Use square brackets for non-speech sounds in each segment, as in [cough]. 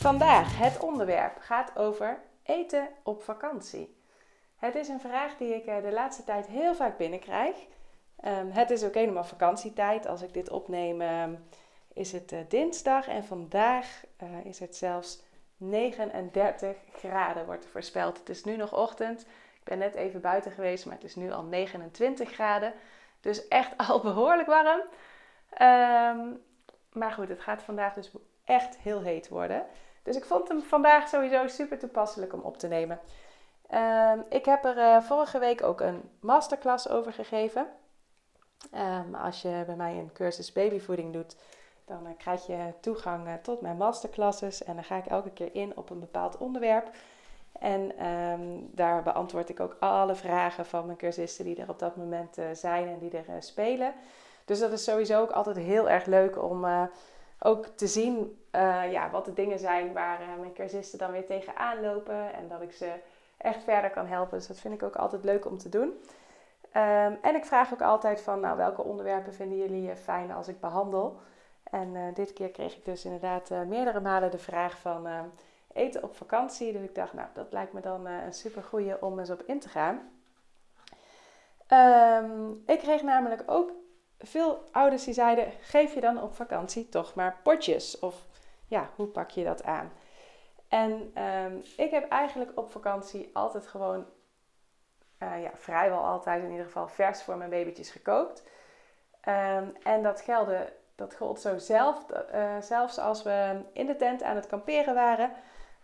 Vandaag het onderwerp gaat over eten op vakantie. Het is een vraag die ik eh, de laatste tijd heel vaak binnenkrijg. Um, het is ook helemaal vakantietijd. Als ik dit opneem ehm, is het uh, dinsdag en vandaag uh, is het zelfs 39 graden wordt voorspeld. Het is nu nog ochtend. Ik ben net even buiten geweest, maar het is nu al 29 graden. Dus echt [laughs] al behoorlijk warm. Um, maar goed, het gaat vandaag dus echt heel heet worden. Dus ik vond hem vandaag sowieso super toepasselijk om op te nemen. Um, ik heb er uh, vorige week ook een masterclass over gegeven. Um, als je bij mij een cursus babyvoeding doet, dan uh, krijg je toegang uh, tot mijn masterclasses. En dan ga ik elke keer in op een bepaald onderwerp. En um, daar beantwoord ik ook alle vragen van mijn cursisten die er op dat moment zijn en die er spelen. Dus dat is sowieso ook altijd heel erg leuk om ook te zien uh, ja, wat de dingen zijn waar uh, mijn cursisten dan weer tegenaan lopen. En dat ik ze echt verder kan helpen. Dus dat vind ik ook altijd leuk om te doen. Um, en ik vraag ook altijd van, nou, welke onderwerpen vinden jullie fijn als ik behandel? En dit keer kreeg ik dus inderdaad meerdere malen de vraag van eten op vakantie. Dus ik dacht, nou, dat lijkt me dan een super goeie om eens op in te gaan. Um, ik kreeg namelijk ook veel ouders die zeiden: geef je dan op vakantie toch maar potjes? Of ja, hoe pak je dat aan? En um, ik heb eigenlijk op vakantie altijd gewoon, uh, ja, vrijwel altijd in ieder geval, vers voor mijn babytjes gekookt. Um, en dat gelde, dat gold zo zelf, uh, zelfs als we in de tent aan het kamperen waren.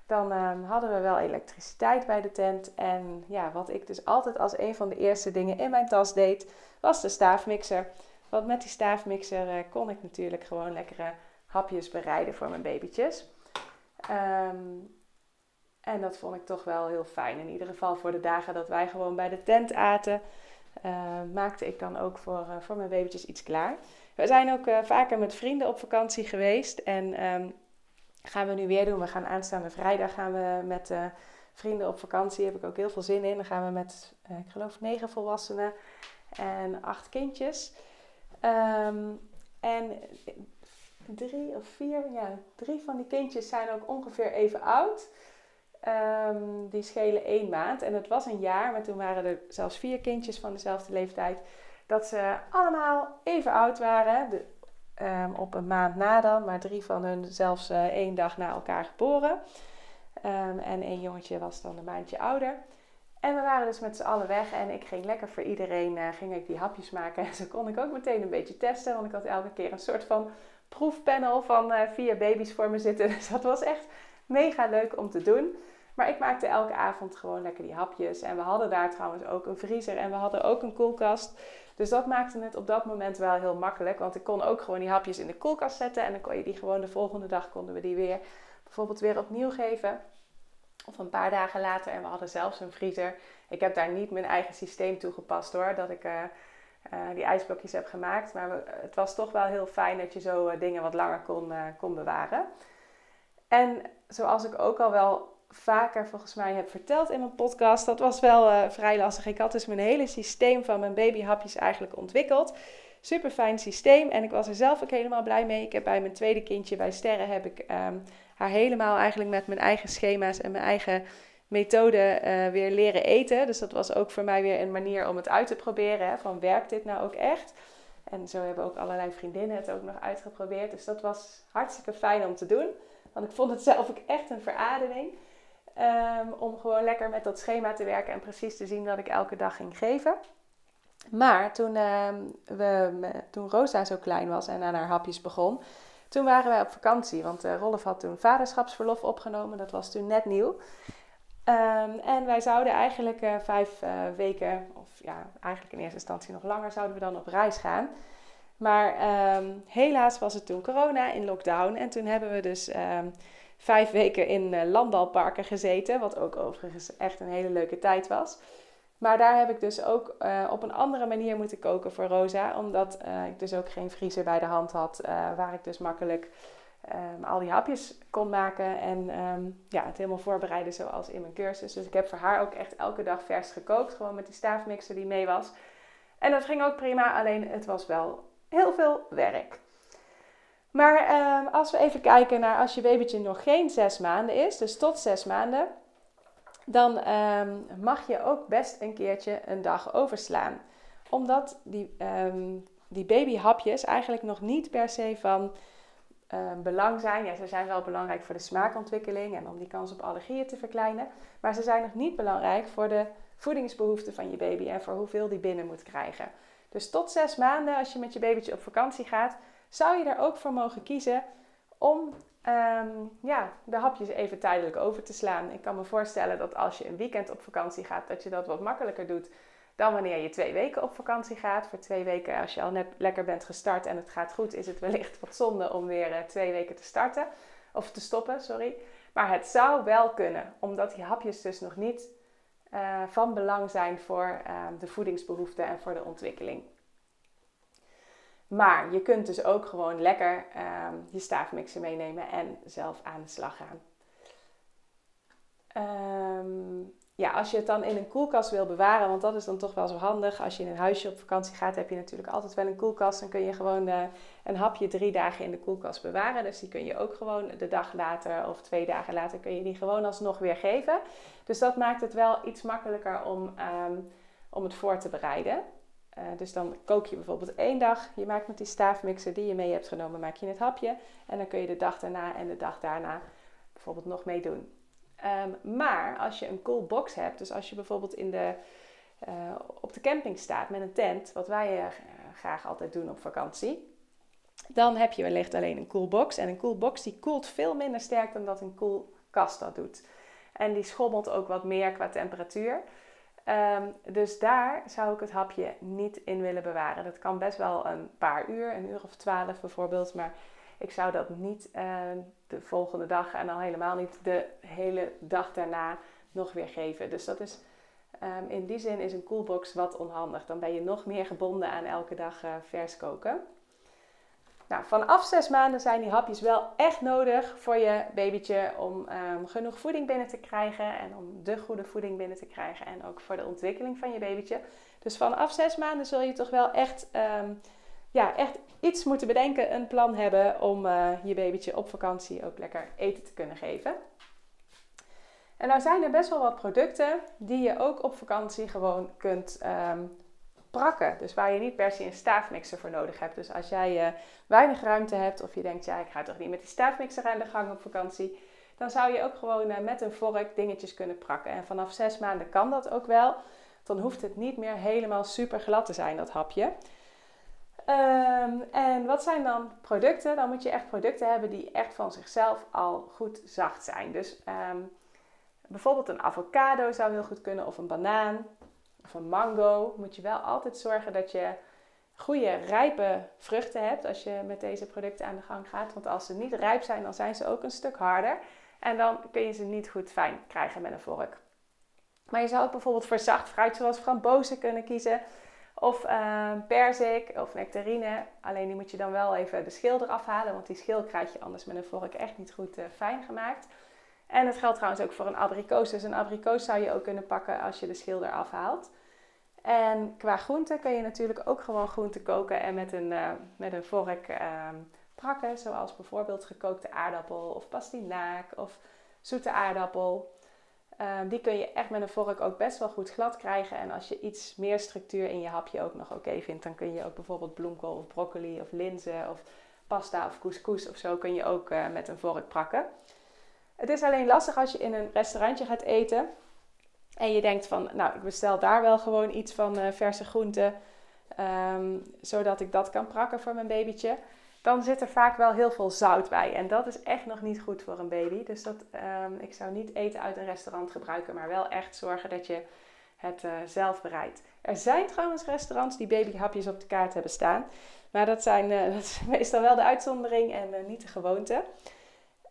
Dan um, hadden we wel elektriciteit bij de tent. En ja, wat ik dus altijd als een van de eerste dingen in mijn tas deed, was de staafmixer. Want met die staafmixer uh, kon ik natuurlijk gewoon lekkere hapjes bereiden voor mijn babytjes. Um, en dat vond ik toch wel heel fijn. In ieder geval voor de dagen dat wij gewoon bij de tent aten, uh, maakte ik dan ook voor, uh, voor mijn babytjes iets klaar. We zijn ook vaker met vrienden op vakantie geweest. En um, gaan we nu weer doen. We gaan aanstaande vrijdag gaan we met vrienden op vakantie. Daar heb ik ook heel veel zin in. Dan gaan we met, ik geloof, negen volwassenen en acht kindjes. Um, en drie of vier, ja, drie van die kindjes zijn ook ongeveer even oud. Um, die schelen één maand. En het was een jaar, maar toen waren er zelfs vier kindjes van dezelfde leeftijd. Dat ze allemaal even oud waren. De, um, op een maand na dan, maar drie van hun zelfs uh, één dag na elkaar geboren. En één jongetje was dan een maandje ouder. En we waren dus met z'n allen weg en ik ging lekker voor iedereen uh, ging ik die hapjes maken. [laughs] En zo kon ik ook meteen een beetje testen, want ik had elke keer een soort van proefpanel van uh, vier baby's voor me zitten. [laughs] Dus dat was echt mega leuk om te doen. Maar ik maakte elke avond gewoon lekker die hapjes. En we hadden daar trouwens ook een vriezer en we hadden ook een koelkast. Dus dat maakte het op dat moment wel heel makkelijk. Want ik kon ook gewoon die hapjes in de koelkast zetten. En dan kon je die gewoon de volgende dag konden we die weer bijvoorbeeld weer opnieuw geven. Of een paar dagen later. En we hadden zelfs een vriezer. Ik heb daar niet mijn eigen systeem toegepast hoor. Dat ik uh, uh, die ijsblokjes heb gemaakt. Maar het was toch wel heel fijn dat je zo uh, dingen wat langer kon, kon bewaren. En zoals ik ook al wel vaker volgens mij heb verteld in mijn podcast. Dat was wel vrij lastig. Ik had dus mijn hele systeem van mijn babyhapjes eigenlijk ontwikkeld. Super fijn systeem. En ik was er zelf ook helemaal blij mee. Ik heb bij mijn tweede kindje bij Sterren heb ik... Um, haar helemaal eigenlijk met mijn eigen schema's en mijn eigen methode uh, weer leren eten. Dus dat was ook voor mij weer een manier om het uit te proberen. Hè, van werkt dit nou ook echt? En zo hebben ook allerlei vriendinnen het ook nog uitgeprobeerd. Dus dat was hartstikke fijn om te doen. Want ik vond het zelf ook echt een verademing. Um, om gewoon lekker met dat schema te werken en precies te zien dat ik elke dag ging geven. Maar toen, uh, we, toen Rosa zo klein was en aan haar hapjes begon, toen waren wij op vakantie, want uh, Rolf had toen vaderschapsverlof opgenomen. Dat was toen net nieuw. Um, en wij zouden eigenlijk uh, vijf uh, weken, of ja, eigenlijk in eerste instantie nog langer, zouden we dan op reis gaan. Maar um, helaas was het toen corona in lockdown. En toen hebben we dus um, vijf weken in landbouwparken gezeten. Wat ook overigens echt een hele leuke tijd was. Maar daar heb ik dus ook uh, op een andere manier moeten koken voor Rosa. Omdat uh, ik dus ook geen vriezer bij de hand had. Uh, waar ik dus makkelijk um, al die hapjes kon maken. En um, ja, het helemaal voorbereiden zoals in mijn cursus. Dus ik heb voor haar ook echt elke dag vers gekookt. Gewoon met die staafmixer die mee was. En dat ging ook prima. Alleen het was wel heel veel werk. Maar um, als we even kijken naar als je babytje nog geen zes maanden is. Dus tot zes maanden dan um, mag je ook best een keertje een dag overslaan. Omdat die, um, die babyhapjes eigenlijk nog niet per se van um, belang zijn. Ja, ze zijn wel belangrijk voor de smaakontwikkeling en om die kans op allergieën te verkleinen. Maar ze zijn nog niet belangrijk voor de voedingsbehoeften van je baby en voor hoeveel die binnen moet krijgen. Dus tot zes maanden, als je met je babytje op vakantie gaat, zou je er ook voor mogen kiezen om um, ja, de hapjes even tijdelijk over te slaan. Ik kan me voorstellen dat als je een weekend op vakantie gaat, dat je dat wat makkelijker doet dan wanneer je twee weken op vakantie gaat. Voor twee weken, als je al net lekker bent gestart en het gaat goed, is het wellicht wat zonde om weer uh, twee weken te starten. Of te stoppen, sorry. Maar het zou wel kunnen, omdat die hapjes dus nog niet uh, van belang zijn voor uh, de voedingsbehoeften en voor de ontwikkeling. Maar je kunt dus ook gewoon lekker um, je staafmixer meenemen en zelf aan de slag gaan. Um, ja, als je het dan in een koelkast wil bewaren, want dat is dan toch wel zo handig. Als je in een huisje op vakantie gaat, heb je natuurlijk altijd wel een koelkast. Dan kun je gewoon uh, een hapje drie dagen in de koelkast bewaren. Dus die kun je ook gewoon de dag later of twee dagen later kun je die gewoon alsnog weer geven. Dus dat maakt het wel iets makkelijker om, um, om het voor te bereiden. Uh, dus dan kook je bijvoorbeeld één dag. Je maakt met die staafmixer die je mee hebt genomen, maak je het hapje. En dan kun je de dag daarna en de dag daarna bijvoorbeeld nog mee doen. Um, maar als je een cool box hebt, dus als je bijvoorbeeld in de, uh, op de camping staat met een tent, wat wij uh, graag altijd doen op vakantie, dan heb je wellicht alleen een cool box. En een cool box die koelt veel minder sterk dan dat een cool kast dat doet. En die schommelt ook wat meer qua temperatuur. Um, dus daar zou ik het hapje niet in willen bewaren. Dat kan best wel een paar uur, een uur of twaalf bijvoorbeeld. Maar ik zou dat niet uh, de volgende dag en al helemaal niet de hele dag daarna nog weer geven. Dus dat is um, in die zin is een coolbox wat onhandig. Dan ben je nog meer gebonden aan elke dag uh, vers koken. Nou, vanaf zes maanden zijn die hapjes wel echt nodig voor je babytje om um, genoeg voeding binnen te krijgen en om de goede voeding binnen te krijgen en ook voor de ontwikkeling van je babytje. Dus vanaf zes maanden zul je toch wel echt, um, ja, echt iets moeten bedenken, een plan hebben om uh, je babytje op vakantie ook lekker eten te kunnen geven. En nou zijn er best wel wat producten die je ook op vakantie gewoon kunt um, prakken. Dus waar je niet per se een staafmixer voor nodig hebt. Dus als jij uh, weinig ruimte hebt of je denkt, ja, ik ga toch niet met die staafmixer aan de gang op vakantie. Dan zou je ook gewoon uh, met een vork dingetjes kunnen prakken. En vanaf zes maanden kan dat ook wel. Dan hoeft het niet meer helemaal super glad te zijn, dat hapje. Um, en wat zijn dan producten? Dan moet je echt producten hebben die echt van zichzelf al goed zacht zijn. Dus um, bijvoorbeeld een avocado zou heel goed kunnen of een banaan of mango, moet je wel altijd zorgen dat je goede rijpe vruchten hebt als je met deze producten aan de gang gaat. Want als ze niet rijp zijn, dan zijn ze ook een stuk harder. En dan kun je ze niet goed fijn krijgen met een vork. Maar je zou ook bijvoorbeeld voor zacht fruit zoals frambozen kunnen kiezen. Of uh, perzik of nectarine. Alleen die moet je dan wel even de schil eraf halen. Want die schil krijg je anders met een vork echt niet goed uh, fijn gemaakt. En dat geldt trouwens ook voor een abrikoos. Dus een abrikoos zou je ook kunnen pakken als je de schil eraf haalt. En qua groenten kun je natuurlijk ook gewoon groenten koken en met een, uh, met een vork uh, prakken. Zoals bijvoorbeeld gekookte aardappel of pastinaak of zoete aardappel. Uh, die kun je echt met een vork ook best wel goed glad krijgen. En als je iets meer structuur in je hapje ook nog oké vindt, dan kun je ook bijvoorbeeld bloemkool of broccoli of linzen of pasta of couscous of zo kun je ook uh, met een vork prakken. Het is alleen lastig als je in een restaurantje gaat eten en je denkt van, nou, ik bestel daar wel gewoon iets van uh, verse groenten, um, zodat ik dat kan prakken voor mijn babytje. Dan zit er vaak wel heel veel zout bij. En dat is echt nog niet goed voor een baby. Dus dat, um, ik zou niet eten uit een restaurant gebruiken, maar wel echt zorgen dat je het uh, zelf bereidt. Er zijn trouwens restaurants die babyhapjes op de kaart hebben staan. Maar dat, zijn, uh, [laughs] dat is meestal wel de uitzondering en niet de gewoonte.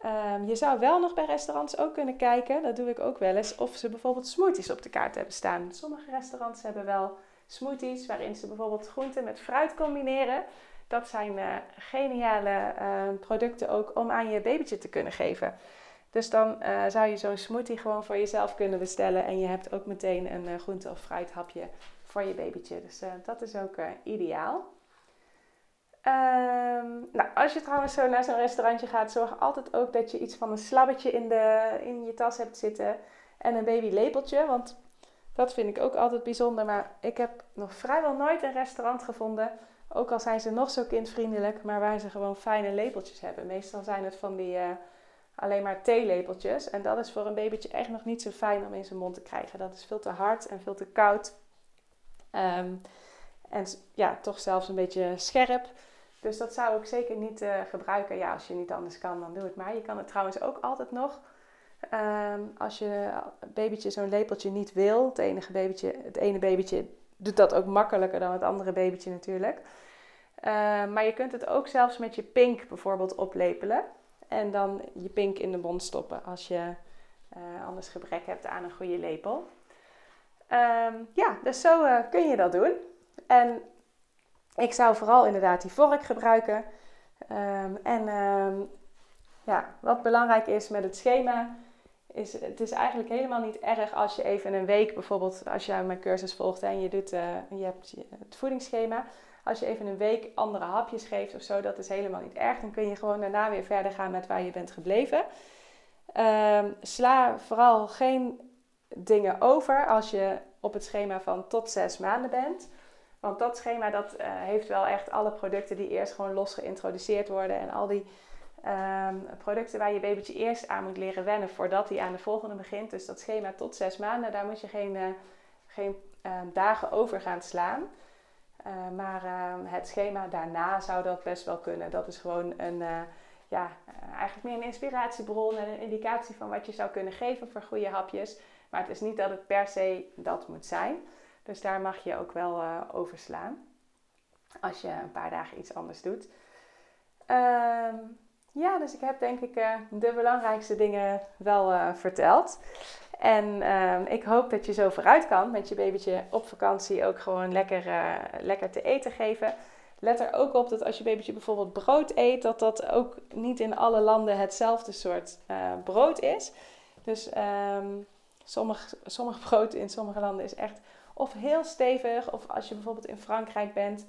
Ehm, je zou wel nog bij restaurants ook kunnen kijken, dat doe ik ook wel eens, of ze bijvoorbeeld smoothies op de kaart hebben staan. Sommige restaurants hebben wel smoothies waarin ze bijvoorbeeld groenten met fruit combineren. Dat zijn uh, geniale uh, producten ook om aan je babytje te kunnen geven. Dus dan uh, zou je zo'n smoothie gewoon voor jezelf kunnen bestellen. En je hebt ook meteen een uh, groente- of fruithapje voor je babytje. Dus dat is ook ideaal. Um, nou, als je trouwens zo naar zo'n restaurantje gaat, zorg altijd ook dat je iets van een slabbetje in, de, in je tas hebt zitten. En een babylepeltje, want dat vind ik ook altijd bijzonder. Maar ik heb nog vrijwel nooit een restaurant gevonden, ook al zijn ze nog zo kindvriendelijk, maar waar ze gewoon fijne lepeltjes hebben. Meestal zijn het van die uh, alleen maar theelepeltjes. En dat is voor een babytje echt nog niet zo fijn om in zijn mond te krijgen. Dat is veel te hard en veel te koud. Um, en ja, toch zelfs een beetje scherp. Dus dat zou ik zeker niet uh, gebruiken. Ja, als je niet anders kan, dan doe het maar. Je kan het trouwens ook altijd nog. Um, als je babytje zo'n lepeltje niet wil, het, enige babytje, het ene babytje doet dat ook makkelijker dan het andere babytje natuurlijk. Uh, maar je kunt het ook zelfs met je pink bijvoorbeeld oplepelen. En dan je pink in de mond stoppen als je uh, anders gebrek hebt aan een goede lepel. Um, ja, dus zo kun je dat doen. En ik zou vooral inderdaad die vork gebruiken. Um, en um, ja, wat belangrijk is met het schema, is het is eigenlijk helemaal niet erg als je even een week, bijvoorbeeld als je mijn cursus volgt en je, doet, uh, je hebt het voedingsschema, als je even een week andere hapjes geeft of zo, dat is helemaal niet erg. Dan kun je gewoon daarna weer verder gaan met waar je bent gebleven. Um, sla vooral geen dingen over als je op het schema van tot zes maanden bent. Want dat schema dat, uh, heeft wel echt alle producten die eerst gewoon los geïntroduceerd worden. En al die um, producten waar je babytje eerst aan moet leren wennen voordat hij aan de volgende begint. Dus dat schema tot zes maanden, daar moet je geen, uh, geen uh, dagen over gaan slaan. Uh, maar ehm, het schema daarna zou dat best wel kunnen. Dat is gewoon een, ja, eigenlijk meer een inspiratiebron en een indicatie van wat je zou kunnen geven voor goede hapjes. Maar het is niet dat het per se dat moet zijn. Dus daar mag je ook wel uh, over slaan. Als je een paar dagen iets anders doet. Um, ja, dus ik heb denk ik uh, de belangrijkste dingen wel uh, verteld. En uh, ik hoop dat je zo vooruit kan met je babytje op vakantie ook gewoon lekker, lekker te eten geven. Let er ook op dat als je babytje bijvoorbeeld brood eet, dat dat ook niet in alle landen hetzelfde soort brood is. Dus um, sommig brood in sommige landen is echt of heel stevig. Of als je bijvoorbeeld in Frankrijk bent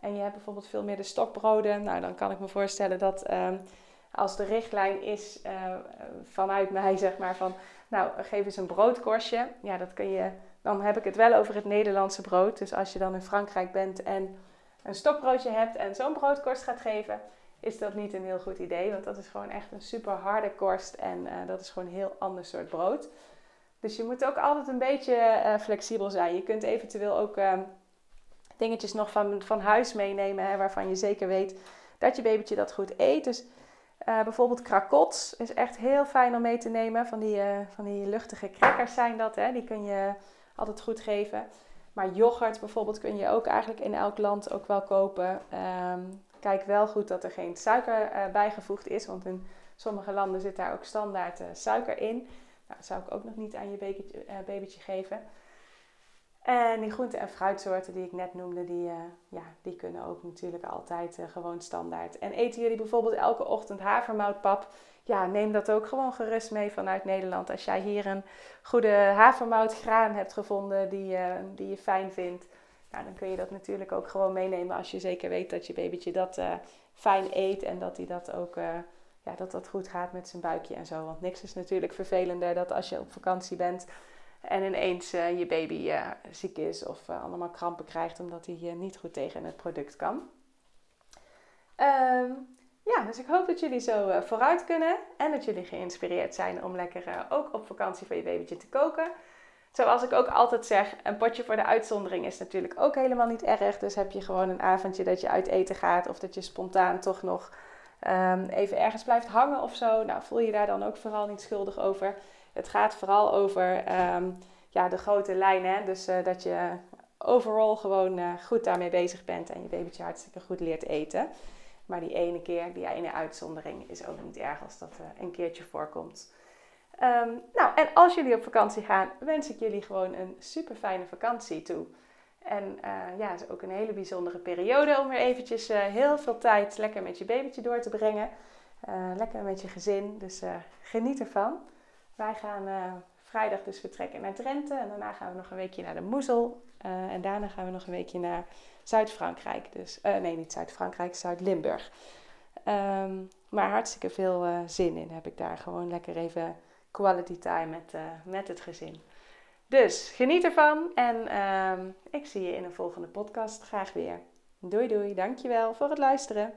en je hebt bijvoorbeeld veel meer de stokbroden. Nou, dan kan ik me voorstellen dat um, als de richtlijn is uh, vanuit mij, zeg maar, van nou, geef eens een broodkorstje. Ja, dat kun je, dan heb ik het wel over het Nederlandse brood. Dus als je dan in Frankrijk bent en een stokbroodje hebt en zo'n broodkorst gaat geven, is dat niet een heel goed idee. Want dat is gewoon echt een super harde korst en uh, dat is gewoon een heel ander soort brood. Dus je moet ook altijd een beetje uh, flexibel zijn. Je kunt eventueel ook uh, dingetjes nog van, van huis meenemen, waarvan je zeker weet dat je babytje dat goed eet. Dus uh, bijvoorbeeld krakots is echt heel fijn om mee te nemen. Van die, van die luchtige crackers zijn dat, hè. die kun je altijd goed geven. Maar yoghurt bijvoorbeeld kun je ook eigenlijk in elk land ook wel kopen. Um, kijk wel goed dat er geen suiker bijgevoegd is, want in sommige landen zit daar ook standaard suiker in. Nou, zou ik ook nog niet aan je babytje, uh, babytje geven. En die groente- en fruitsoorten die ik net noemde, die, uh, ja, die kunnen ook natuurlijk altijd uh, gewoon standaard. En eten jullie bijvoorbeeld elke ochtend havermoutpap? Ja, neem dat ook gewoon gerust mee vanuit Nederland. Als jij hier een goede havermoutgraan hebt gevonden die, die je fijn vindt, nou, dan kun je dat natuurlijk ook gewoon meenemen als je zeker weet dat je babytje dat fijn eet en dat hij dat ook ja, dat dat goed gaat met zijn buikje en zo. Want niks is natuurlijk vervelender dan als je op vakantie bent en ineens uh, je baby uh, ziek is of uh, allemaal krampen krijgt omdat hij niet goed tegen het product kan. Um, ja, dus ik hoop dat jullie zo vooruit kunnen en dat jullie geïnspireerd zijn om lekker ook op vakantie voor je babytje te koken. Zoals ik ook altijd zeg, een potje voor de uitzondering is natuurlijk ook helemaal niet erg. Dus heb je gewoon een avondje dat je uit eten gaat of dat je spontaan toch nog um, even ergens blijft hangen of zo, nou, voel je daar dan ook vooral niet schuldig over. Het gaat vooral over um, ja, de grote lijnen. Dus uh, dat je overal gewoon uh, goed daarmee bezig bent en je babytje hartstikke goed leert eten. Maar die ene keer, die ene uitzondering, is ook niet erg als dat een keertje voorkomt. Ehm, nou, en als jullie op vakantie gaan, wens ik jullie gewoon een super fijne vakantie toe. En uh, ja, het is ook een hele bijzondere periode om weer eventjes uh, heel veel tijd lekker met je babytje door te brengen. Uh, lekker met je gezin, dus geniet ervan. Wij gaan vrijdag dus vertrekken naar Drenthe en daarna gaan we nog een weekje naar de Moezel. en daarna gaan we nog een weekje naar Zuid-Frankrijk. Dus, nee, niet Zuid-Frankrijk, Zuid-Limburg. Um, maar hartstikke veel zin in heb ik daar. Gewoon lekker even quality time met, met het gezin. Dus geniet ervan en ehm, ik zie je in een volgende podcast graag weer. Doei doei, dankjewel voor het luisteren.